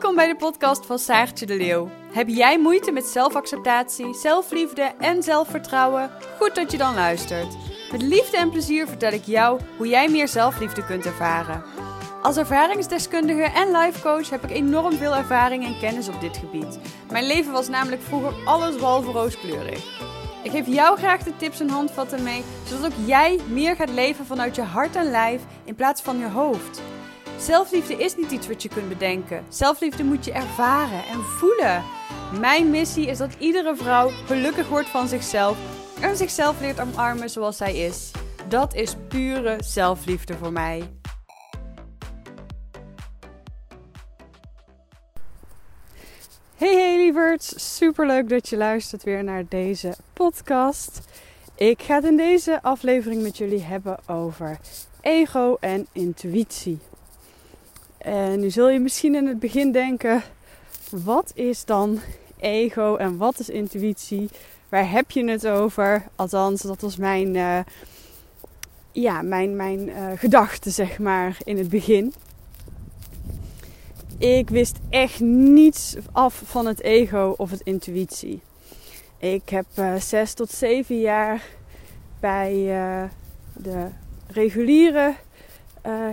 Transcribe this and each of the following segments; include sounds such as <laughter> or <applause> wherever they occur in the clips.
Welkom bij de podcast van Saartje de Leeuw. Heb jij moeite met zelfacceptatie, zelfliefde en zelfvertrouwen? Goed dat je dan luistert. Met liefde en plezier vertel ik jou hoe jij meer zelfliefde kunt ervaren. Als ervaringsdeskundige en lifecoach heb ik enorm veel ervaring en kennis op dit gebied. Mijn leven was namelijk vroeger alles behalve rooskleurig. Ik geef jou graag de tips en handvatten mee, zodat ook jij meer gaat leven vanuit je hart en lijf in plaats van je hoofd. Zelfliefde is niet iets wat je kunt bedenken. Zelfliefde moet je ervaren en voelen. Mijn missie is dat iedere vrouw gelukkig wordt van zichzelf en zichzelf leert omarmen zoals zij is. Dat is pure zelfliefde voor mij. Hey hey lieverds, super leuk dat je luistert weer naar deze podcast. Ik ga het in deze aflevering met jullie hebben over ego en intuïtie. En nu zul je misschien in het begin denken: wat is dan ego en wat is intuïtie? Waar heb je het over? Althans, dat was mijn, uh, ja, mijn, mijn uh, gedachte, zeg maar, in het begin. Ik wist echt niets af van het ego of het intuïtie. Ik heb uh, zes tot zeven jaar bij de reguliere uh,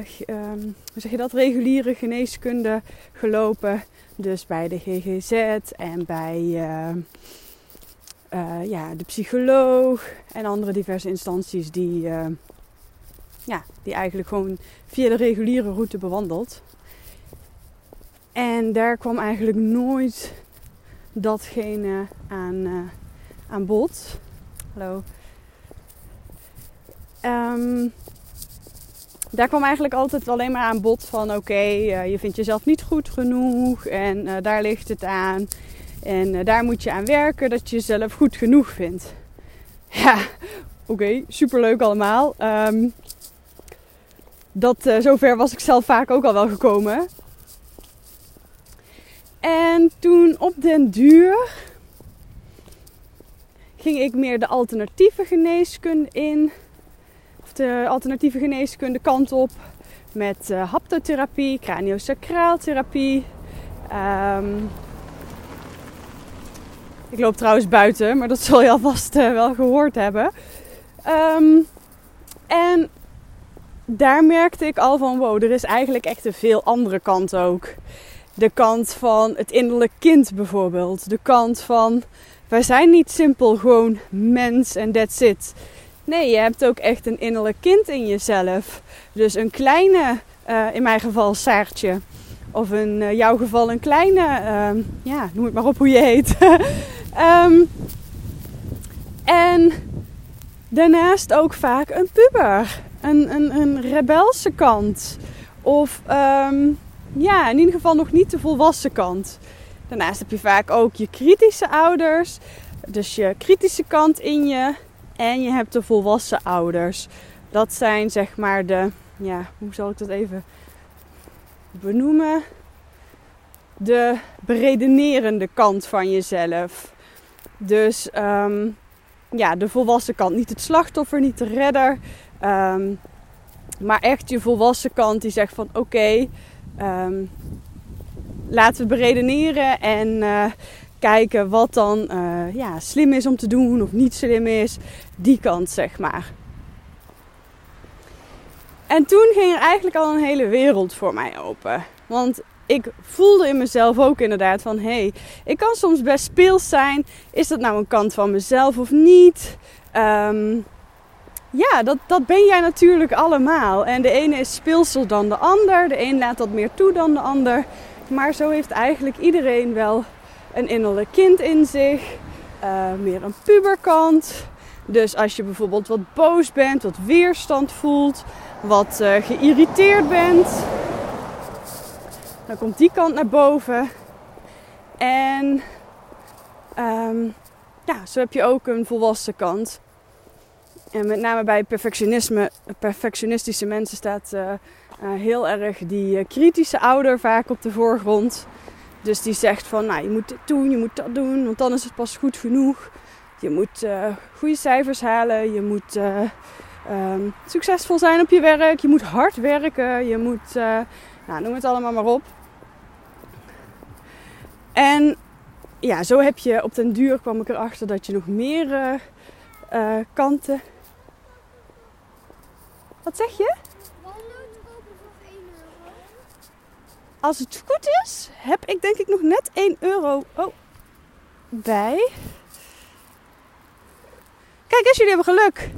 hoe zeg je dat, reguliere geneeskunde gelopen. Dus bij de GGZ en bij uh, uh, ja, de psycholoog en andere diverse instanties die, ja, die eigenlijk gewoon via de reguliere route bewandeld. En daar kwam eigenlijk nooit datgene aan, aan bod. Hallo. Um, daar kwam eigenlijk altijd alleen maar aan bod van oké, eh, je vindt jezelf niet goed genoeg en uh, daar ligt het aan. En uh, daar moet je aan werken dat je jezelf goed genoeg vindt. <laughs> Ja, oké, okay, superleuk allemaal. Um, dat, zover was ik zelf vaak ook al wel gekomen. En toen op den duur ging ik meer de alternatieve geneeskunde in alternatieve geneeskunde kant op. Met uh, haptotherapie, craniosacraaltherapie. Um, ik loop trouwens buiten, maar dat zul je alvast uh, wel gehoord hebben. Um, en daar merkte ik al van, wow, er is eigenlijk echt een veel andere kant ook. De kant van het innerlijk kind bijvoorbeeld. De kant van, wij zijn niet simpel gewoon mens en that's it. Nee, je hebt ook echt een innerlijk kind in jezelf. Dus een kleine, uh, in mijn geval Saartje. Of in uh, jouw geval een kleine, uh, ja, noem het maar op hoe je heet. um, <laughs> en daarnaast ook vaak een puber. Een, een, een rebelse kant. Of um, ja, in ieder geval nog niet de volwassen kant. Daarnaast heb je vaak ook je kritische ouders. Dus je kritische kant in je. En je hebt de volwassen ouders. Dat zijn zeg maar de, ja, hoe zal ik dat even benoemen? De beredenerende kant van jezelf. Dus um, ja, de volwassen kant. Niet het slachtoffer, niet de redder. Um, maar echt je volwassen kant die zegt van oké, um, laten we beredeneren en uh, kijken wat dan uh, ja, slim is om te doen of niet slim is. Die kant, zeg maar. En toen ging er eigenlijk al een hele wereld voor mij open. Want ik voelde in mezelf ook inderdaad van... hé, hey, ik kan soms best speels zijn. Is dat nou een kant van mezelf of niet? Um, ja, dat, dat ben jij natuurlijk allemaal. En de ene is speelser dan de ander. De een laat dat meer toe dan de ander. Maar zo heeft eigenlijk iedereen wel een innerlijk kind in zich, uh, meer een puberkant. Dus als je bijvoorbeeld wat boos bent, wat weerstand voelt, wat uh, geïrriteerd bent, dan komt die kant naar boven. En um, ja, zo heb je ook een volwassen kant. En met name bij perfectionisme, perfectionistische mensen staat uh, heel erg die kritische ouder vaak op de voorgrond. Dus die zegt van, nou, je moet dit doen, je moet dat doen, want dan is het pas goed genoeg. Je moet uh, goede cijfers halen, je moet uh, um, succesvol zijn op je werk, je moet hard werken, je moet, uh, nou, noem het allemaal maar op. En ja, zo heb je op den duur kwam ik erachter dat je nog meer kanten. Wat zeg je? Walnoten kopen voor 1 euro. Als het goed is, heb ik denk ik nog net 1 euro oh, bij. Kijk eens, jullie hebben geluk.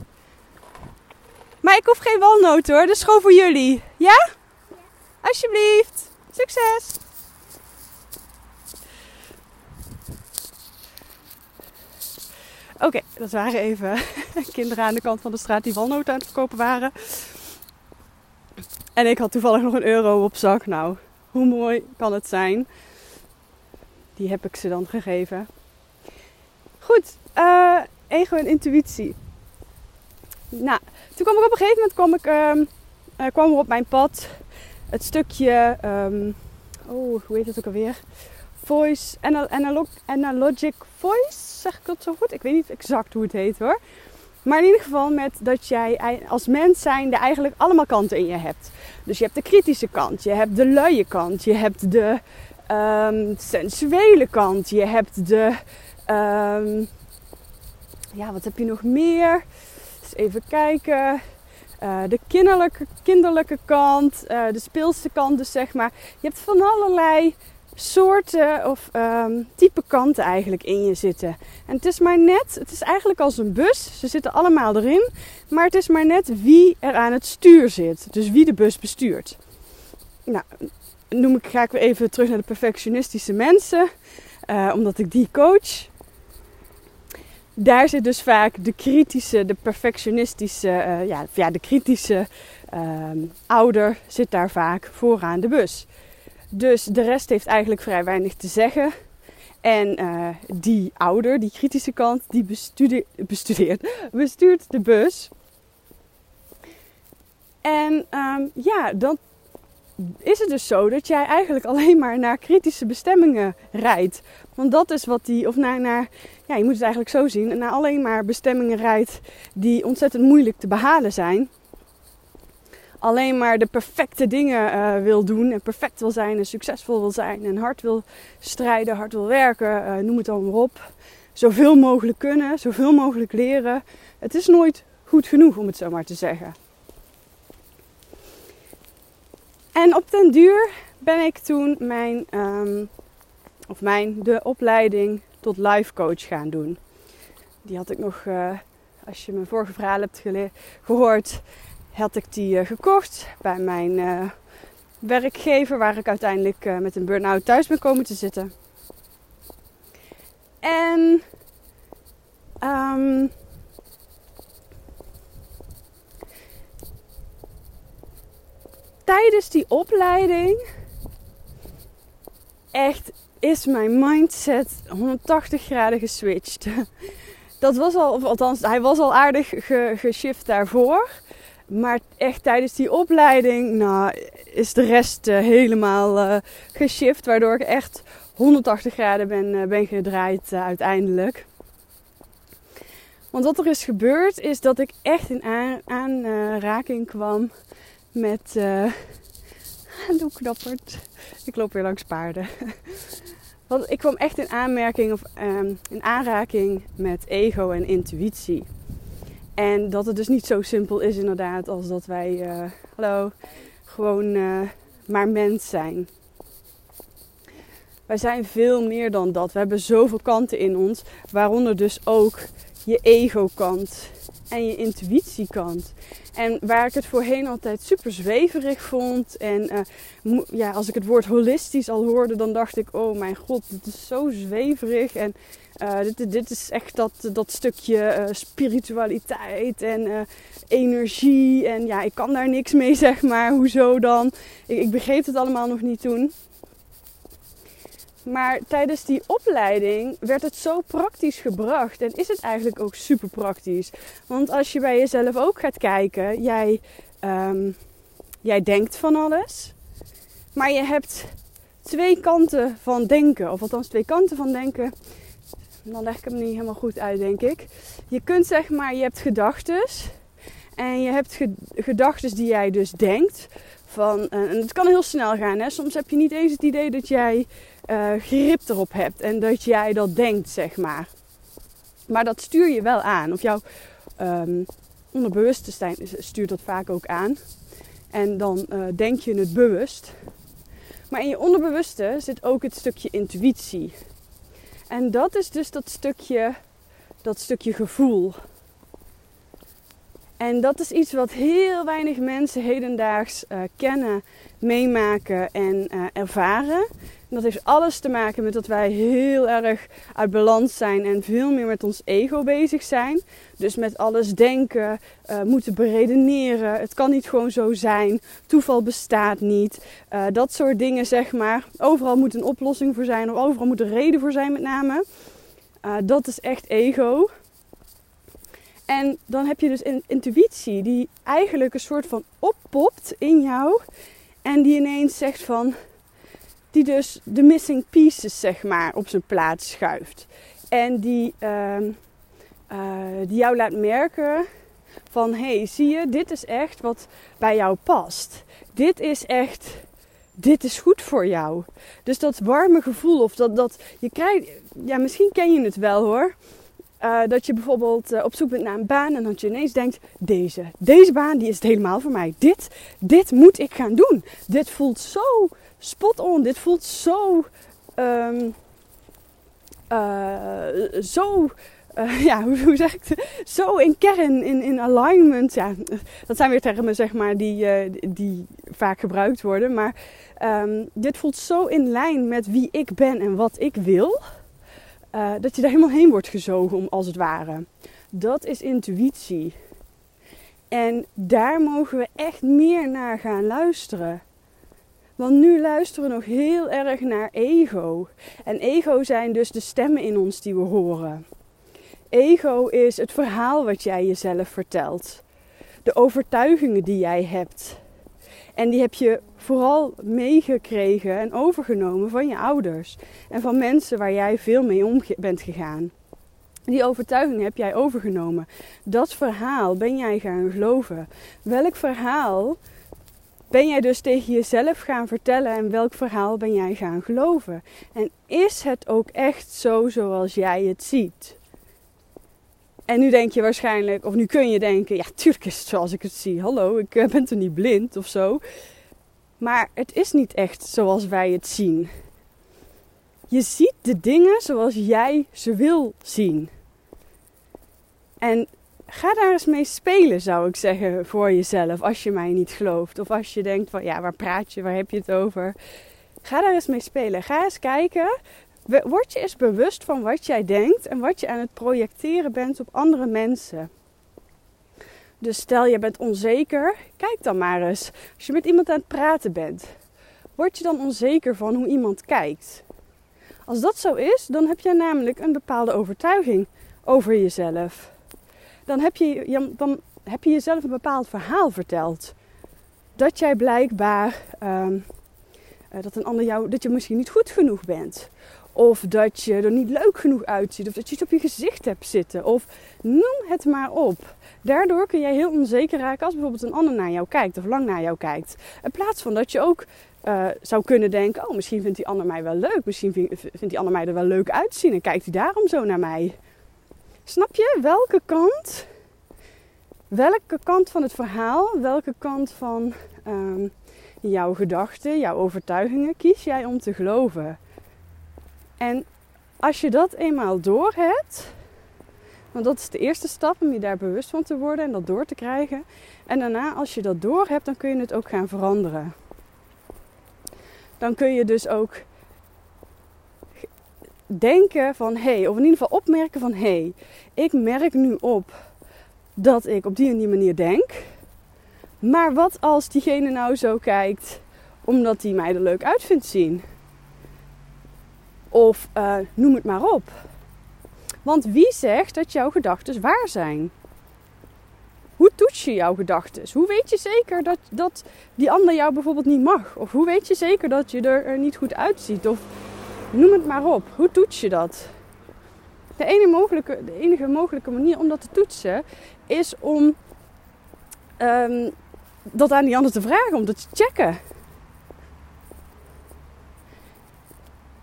Maar ik hoef geen walnoten hoor, dat is gewoon voor jullie. Ja? Alsjeblieft. Succes! Oké, dat waren even <laughs> kinderen aan de kant van de straat die walnoten aan het verkopen waren. En ik had toevallig nog een euro op zak. Nou, hoe mooi kan het zijn? Die heb ik ze dan gegeven. Goed, uh, ego intuïtie. Nou, toen kwam ik op een gegeven moment kwam ik, uh, kwam er op mijn pad het stukje, um, oh, hoe heet het ook alweer? Voice, analog, analogic voice, zeg ik dat zo goed? Ik weet niet exact hoe het heet hoor. Maar in ieder geval met dat jij als mens zijnde eigenlijk allemaal kanten in je hebt. Dus je hebt de kritische kant, je hebt de luie kant, je hebt de um, sensuele kant, je hebt de... Um, ja, wat heb je nog meer? Even kijken. Uh, de kinderlijke, kinderlijke kant, uh, de speelse kant dus zeg maar. Je hebt van allerlei soorten of um, type kanten eigenlijk in je zitten. En het is maar net, het is eigenlijk als een bus. Ze zitten allemaal erin. Maar het is maar net wie er aan het stuur zit. Dus wie de bus bestuurt. Nou, noem ik, ga ik weer even terug naar de perfectionistische mensen. Uh, omdat ik die coach daar zit dus vaak de kritische, de perfectionistische, uh, ja, ja, de kritische uh, ouder zit daar vaak vooraan de bus. Dus de rest heeft eigenlijk vrij weinig te zeggen. En uh, die ouder, die kritische kant, die bestudeert, <laughs> bestuurt de bus. En um, ja, dan is het dus zo dat jij eigenlijk alleen maar naar kritische bestemmingen rijdt. Want dat is wat die, of naar, naar ja, je moet het eigenlijk zo zien, naar alleen maar bestemmingen rijdt die ontzettend moeilijk te behalen zijn. Alleen maar de perfecte dingen uh, wil doen en perfect wil zijn en succesvol wil zijn en hard wil strijden, hard wil werken, uh, noem het dan maar op. Zoveel mogelijk kunnen, zoveel mogelijk leren. Het is nooit goed genoeg om het zo maar te zeggen. En op den duur ben ik toen mijn, um, of mijn, de opleiding tot life coach gaan doen. Die had ik nog, uh, als je mijn vorige verhaal hebt gehoord, had ik die uh, gekocht bij mijn uh, werkgever, waar ik uiteindelijk met een burn-out thuis ben komen te zitten. En um, tijdens die opleiding echt is mijn mindset 180 graden geswitcht. <laughs> Dat was al, of althans, hij was al aardig ge, geshift daarvoor. Maar echt tijdens die opleiding, nou, is de rest uh, helemaal uh, geshift. Waardoor ik echt 180 graden ben, uh, ben gedraaid uiteindelijk. Want wat er is gebeurd, is dat ik echt in aanraking kwam met. <laughs> Hallo knappert. Ik loop weer langs paarden. <laughs> Want ik kwam echt in aanmerking of um, in aanraking met ego en intuïtie. En dat het dus niet zo simpel is inderdaad als dat wij, uh, hallo, gewoon uh, maar mens zijn. Wij zijn veel meer dan dat. We hebben zoveel kanten in ons, waaronder dus ook je ego-kant en je intuïtiekant. En waar ik het voorheen altijd super zweverig vond. En uh, ja, als ik het woord holistisch al hoorde, dan dacht ik: oh mijn god, dit is zo zweverig. En uh, dit, dit, is echt dat, dat stukje uh, spiritualiteit en energie. En ja, ik kan daar niks mee, <laughs> zeg maar. Hoezo dan? Ik, ik begreep het allemaal nog niet toen. Maar tijdens die opleiding werd het zo praktisch gebracht. En is het eigenlijk ook super praktisch. Want als je bij jezelf ook gaat kijken, jij, um, jij denkt van alles. Maar je hebt twee kanten van denken. Of althans twee kanten van denken. Dan leg ik hem niet helemaal goed uit, denk ik. Je kunt zeg maar, je hebt gedachten. En je hebt gedachten die jij dus denkt. Van, en het kan heel snel gaan. Hè? Soms heb je niet eens het idee dat jij eh, grip erop hebt en dat jij dat denkt, zeg maar. Maar dat stuur je wel aan. Of jouw um, onderbewustzijn stuurt dat vaak ook aan. En dan uh, denk je het bewust. Maar in je onderbewuste zit ook het stukje intuïtie. En dat is dus dat stukje, dat stukje gevoel. En dat is iets wat heel weinig mensen hedendaags uh, kennen, meemaken en uh, ervaren. En dat heeft alles te maken met dat wij heel erg uit balans zijn en veel meer met ons ego bezig zijn. Dus met alles denken, uh, moeten beredeneren. Het kan niet gewoon zo zijn. Toeval bestaat niet. Uh, dat soort dingen, zeg maar. Overal moet een oplossing voor zijn, of overal moet een reden voor zijn, met name. Uh, dat is echt ego. En dan heb je dus een intuïtie die eigenlijk een soort van oppopt in jou. En die ineens zegt van, die dus de missing pieces zeg maar op zijn plaats schuift. En die, uh, uh, die jou laat merken van hé, hey, zie je, dit is echt wat bij jou past. Dit is echt, dit is goed voor jou. Dus dat warme gevoel of dat, dat je krijgt, ja misschien ken je het wel hoor. Uh, dat je bijvoorbeeld uh, op zoek bent naar een baan en dat je ineens denkt: deze, deze baan die is het helemaal voor mij. Dit, dit moet ik gaan doen. Dit voelt zo spot on. Dit voelt zo, um, uh, zo, <laughs> ja, hoe, hoe, zeg ik het? Zo in kern, in, in alignment. Ja, dat zijn weer termen zeg maar die, die vaak gebruikt worden. Maar um, dit voelt zo in lijn met wie ik ben en wat ik wil dat je daar helemaal heen wordt gezogen, om, als het ware. Dat is intuïtie. En daar mogen we echt meer naar gaan luisteren. Want nu luisteren we nog heel erg naar ego. En ego zijn dus de stemmen in ons die we horen. Ego is het verhaal wat jij jezelf vertelt. De overtuigingen die jij hebt. En die heb je vooral meegekregen en overgenomen van je ouders en van mensen waar jij veel mee om bent gegaan. Die overtuiging heb jij overgenomen. Dat verhaal ben jij gaan geloven. Welk verhaal ben jij dus tegen jezelf gaan vertellen en welk verhaal ben jij gaan geloven? En is het ook echt zo zoals jij het ziet? En nu denk je waarschijnlijk, of nu kun je denken, ja, tuurlijk is het zoals ik het zie. Hallo, ik eh, ben toch niet blind of zo. Maar het is niet echt zoals wij het zien. Je ziet de dingen zoals jij ze wil zien. En ga daar eens mee spelen, zou ik zeggen, voor jezelf. Als je mij niet gelooft. Of als je denkt van, ja, waar praat je? Waar heb je het over? Ga daar eens mee spelen. Ga eens kijken. Word je eens bewust van wat jij denkt en wat je aan het projecteren bent op andere mensen. Dus stel je bent onzeker, kijk dan maar eens. Als je met iemand aan het praten bent, word je dan onzeker van hoe iemand kijkt? Als dat zo is, dan heb je namelijk een bepaalde overtuiging over jezelf. Dan heb je, dan heb je jezelf een bepaald verhaal verteld. Dat jij blijkbaar um, dat een ander jou, dat je misschien niet goed genoeg bent. Of dat je er niet leuk genoeg uitziet. Of dat je iets op je gezicht hebt zitten. Of noem het maar op. Daardoor kun jij heel onzeker raken als bijvoorbeeld een ander naar jou kijkt of lang naar jou kijkt. In plaats van dat je ook uh, zou kunnen denken: oh, misschien vindt die ander mij wel leuk. Misschien vindt die ander mij er wel leuk uitzien en kijkt hij daarom zo naar mij. Snap je welke kant? Welke kant van het verhaal, welke kant van um, jouw gedachten, jouw overtuigingen kies jij om te geloven? En als je dat eenmaal door hebt, want dat is de eerste stap om je daar bewust van te worden en dat door te krijgen. En daarna, als je dat door hebt, dan kun je het ook gaan veranderen. Dan kun je dus ook denken van hé, hey, of in ieder geval opmerken van hé, hey, ik merk nu op dat ik op die en die manier denk. Maar wat als diegene nou zo kijkt omdat hij mij er leuk uit vindt zien? Of uh, noem het maar op. Want wie zegt dat jouw gedachten waar zijn? Hoe toets je jouw gedachten? Hoe weet je zeker dat, dat die ander jou bijvoorbeeld niet mag? Of hoe weet je zeker dat je er niet goed uitziet? Of noem het maar op. Hoe toets je dat? De, enige mogelijke, de enige mogelijke manier om dat te toetsen is om um, dat aan die ander te vragen, om dat te checken.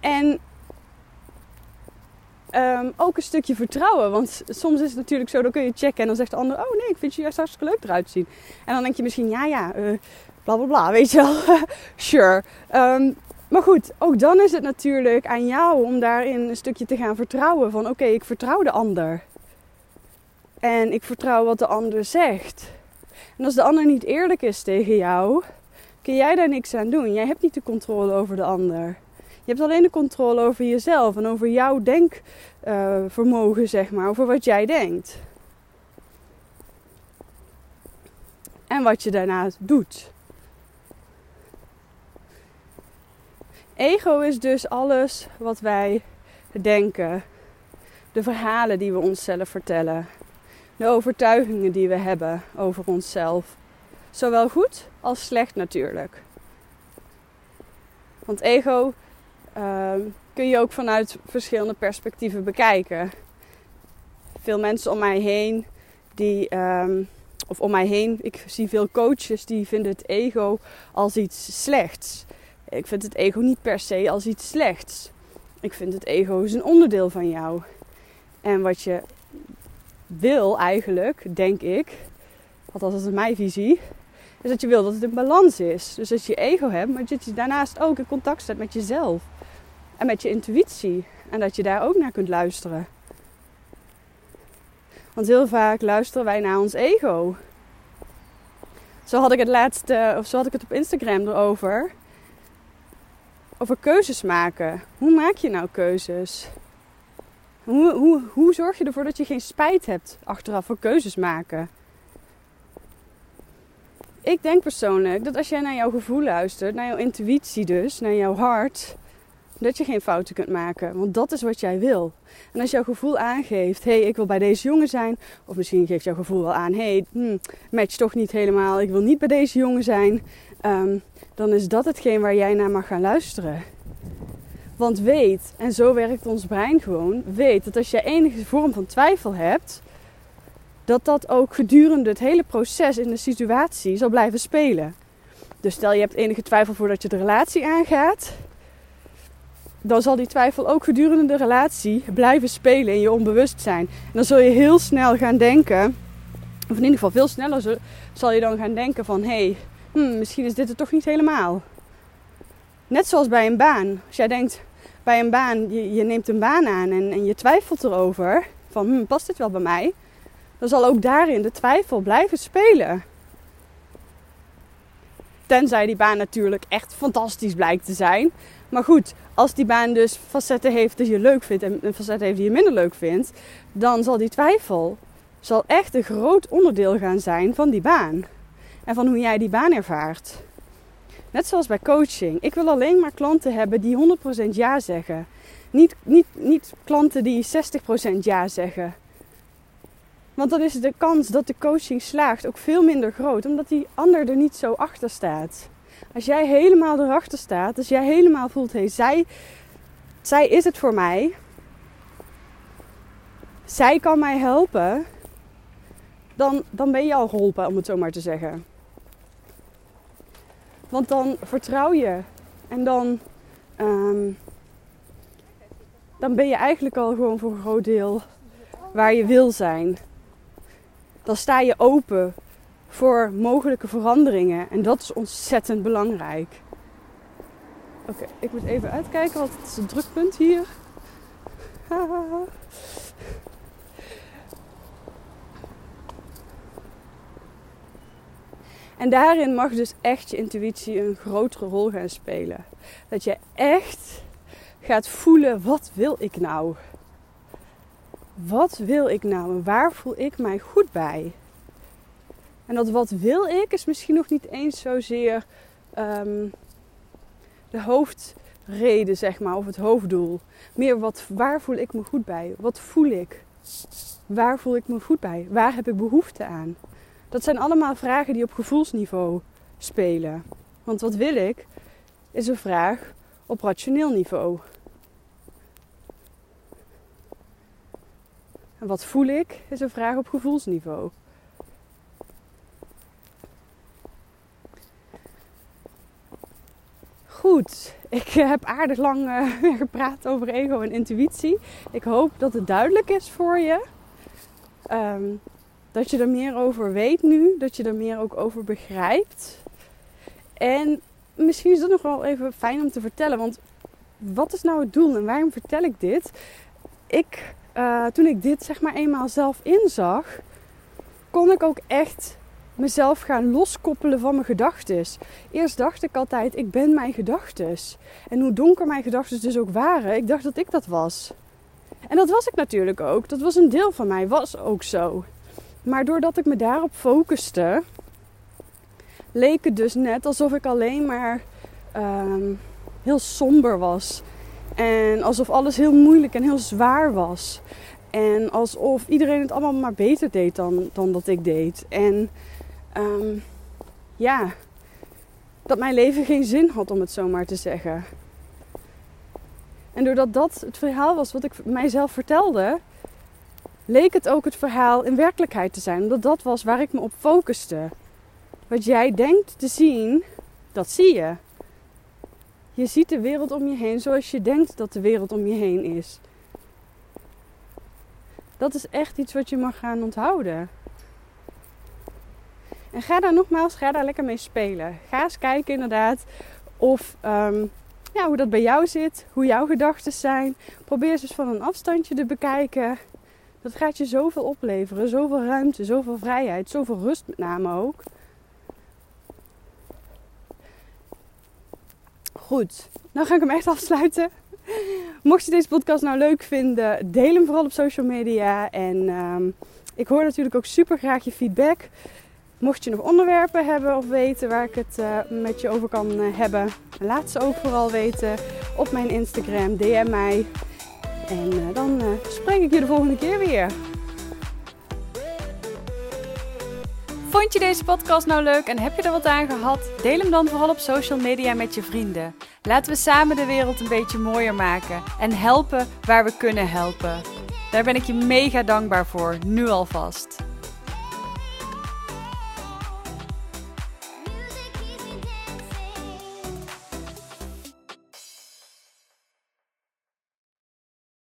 En ehm, ook een stukje vertrouwen. Want soms is het natuurlijk zo, dan kun je checken en dan zegt de ander... Oh nee, ik vind je juist hartstikke leuk eruit zien. En dan denk je misschien, ja ja, uh, bla bla bla, weet je wel. <laughs> sure. Um, maar goed, ook dan is het natuurlijk aan jou om daarin een stukje te gaan vertrouwen. Van oké, ik vertrouw de ander. En ik vertrouw wat de ander zegt. En als de ander niet eerlijk is tegen jou, kun jij daar niks aan doen. Jij hebt niet de controle over de ander. Je hebt alleen de controle over jezelf en over jouw denkvermogen, zeg maar, over wat jij denkt. En wat je daarna doet. Ego is dus alles wat wij denken, de verhalen die we onszelf vertellen, de overtuigingen die we hebben over onszelf. Zowel goed als slecht natuurlijk. Want ego uh, kun je ook vanuit verschillende perspectieven bekijken. Veel mensen om mij heen die. Um, of om mij heen, ik zie veel coaches die vinden het ego als iets slechts. Ik vind het ego niet per se als iets slechts. Ik vind het ego is een onderdeel van jou. En wat je wil eigenlijk, denk ik, althans dat is mijn visie, is dat je wil dat het in balans is. Dus dat je ego hebt, maar dat je daarnaast ook in contact staat met jezelf. En met je intuïtie. En dat je daar ook naar kunt luisteren. Want heel vaak luisteren wij naar ons ego. Zo had ik het laatste, of zo had ik het op Instagram erover over keuzes maken. Hoe maak je nou keuzes? Hoe, hoe, hoe zorg je ervoor dat je geen spijt hebt achteraf voor keuzes maken? Ik denk persoonlijk dat als jij naar jouw gevoel luistert, naar jouw intuïtie dus, naar jouw hart, dat je geen fouten kunt maken. Want dat is wat jij wil. En als jouw gevoel aangeeft, hé, hey, ik wil bij deze jongen zijn. Of misschien geeft jouw gevoel wel aan, hé, hey, hmm, match toch niet helemaal. Ik wil niet bij deze jongen zijn. Um, dan is dat hetgeen waar jij naar mag gaan luisteren. Want weet, en zo werkt ons brein gewoon, weet dat als je enige vorm van twijfel hebt, dat dat ook gedurende het hele proces in de situatie zal blijven spelen. Dus stel je hebt enige twijfel voordat je de relatie aangaat, dan zal die twijfel ook gedurende de relatie blijven spelen in je onbewustzijn. En dan zul je heel snel gaan denken, of in ieder geval veel sneller zal je dan gaan denken van hé, hey, hmm, misschien is dit het toch niet helemaal. Net zoals bij een baan. Als jij denkt bij een baan, je, neemt een baan aan en, en je twijfelt erover van hmm, past dit wel bij mij? Dan zal ook daarin de twijfel blijven spelen. Tenzij die baan natuurlijk echt fantastisch blijkt te zijn. Maar goed, als die baan dus facetten heeft die je leuk vindt en facetten heeft die je minder leuk vindt, dan zal die twijfel zal echt een groot onderdeel gaan zijn van die baan en van hoe jij die baan ervaart. Net zoals bij coaching. Ik wil alleen maar klanten hebben die 100% ja zeggen. Niet, niet, niet klanten die 60% ja zeggen. Want dan is de kans dat de coaching slaagt ook veel minder groot, omdat die ander er niet zo achter staat. Als jij helemaal erachter staat, als jij helemaal voelt, hé, hey, zij, zij is het voor mij. Zij kan mij helpen. Dan, dan ben je al geholpen, om het zo maar te zeggen. Want dan vertrouw je. En dan, um, dan ben je eigenlijk al gewoon voor een groot deel waar je wil zijn. Dan sta je open voor mogelijke veranderingen. En dat is ontzettend belangrijk. Oké, ik moet even uitkijken, want het is een drukpunt hier. <laughs> En daarin mag dus echt je intuïtie een grotere rol gaan spelen. Dat je echt gaat voelen, wat wil ik nou? Wat wil ik nou en waar voel ik mij goed bij? En dat wat wil ik is misschien nog niet eens zozeer um, de hoofdreden, zeg maar, of het hoofddoel. Meer wat, waar voel ik me goed bij? Wat voel ik? Waar voel ik me goed bij? Waar heb ik behoefte aan? Dat zijn allemaal vragen die op gevoelsniveau spelen. Want wat wil ik is een vraag op rationeel niveau. En wat voel ik is een vraag op gevoelsniveau. Goed, ik heb aardig lang uh, <laughs> gepraat over ego en intuïtie. Ik hoop dat het duidelijk is voor je. Ehm, dat je er meer over weet nu, dat je er meer ook over begrijpt. En misschien is dat nog wel even fijn om te vertellen, want wat is nou het doel en waarom vertel ik dit? Ik, uh, toen ik dit zeg maar eenmaal zelf inzag, kon ik ook echt mezelf gaan loskoppelen van mijn gedachten. Eerst dacht ik altijd, ik ben mijn gedachten. En hoe donker mijn gedachten dus ook waren, ik dacht dat ik dat was. En dat was ik natuurlijk ook. Dat was een deel van mij, was ook zo. Maar doordat ik me daarop focuste, leek het dus net alsof ik alleen maar ehm, heel somber was. En alsof alles heel moeilijk en heel zwaar was. En alsof iedereen het allemaal maar beter deed dan, dan dat ik deed. En um, ja, dat mijn leven geen zin had, om het zo maar te zeggen. En doordat dat het verhaal was wat ik mijzelf vertelde, leek het ook het verhaal in werkelijkheid te zijn. Omdat dat was waar ik me op focuste. Wat jij denkt te zien, dat zie je. Je ziet de wereld om je heen zoals je denkt dat de wereld om je heen is. Dat is echt iets wat je mag gaan onthouden. En ga daar nogmaals, ga daar lekker mee spelen. Ga eens kijken inderdaad of um, ja, hoe dat bij jou zit, hoe jouw gedachten zijn. Probeer eens van een afstandje te bekijken. Dat gaat je zoveel opleveren, zoveel ruimte, zoveel vrijheid, zoveel rust met name ook. Goed, nou ga ik hem echt afsluiten. Mocht je deze podcast nou leuk vinden, deel hem vooral op social media. En um, ik hoor natuurlijk ook super graag je feedback. Mocht je nog onderwerpen hebben of weten waar ik het uh, met je over kan uh, hebben, laat ze ook vooral weten op mijn Instagram. DM mij. En uh, dan spreek ik je de volgende keer weer. Vond je deze podcast nou leuk en heb je er wat aan gehad? Deel hem dan vooral op social media met je vrienden. Laten we samen de wereld een beetje mooier maken en helpen waar we kunnen helpen. Daar ben ik je mega dankbaar voor, nu alvast.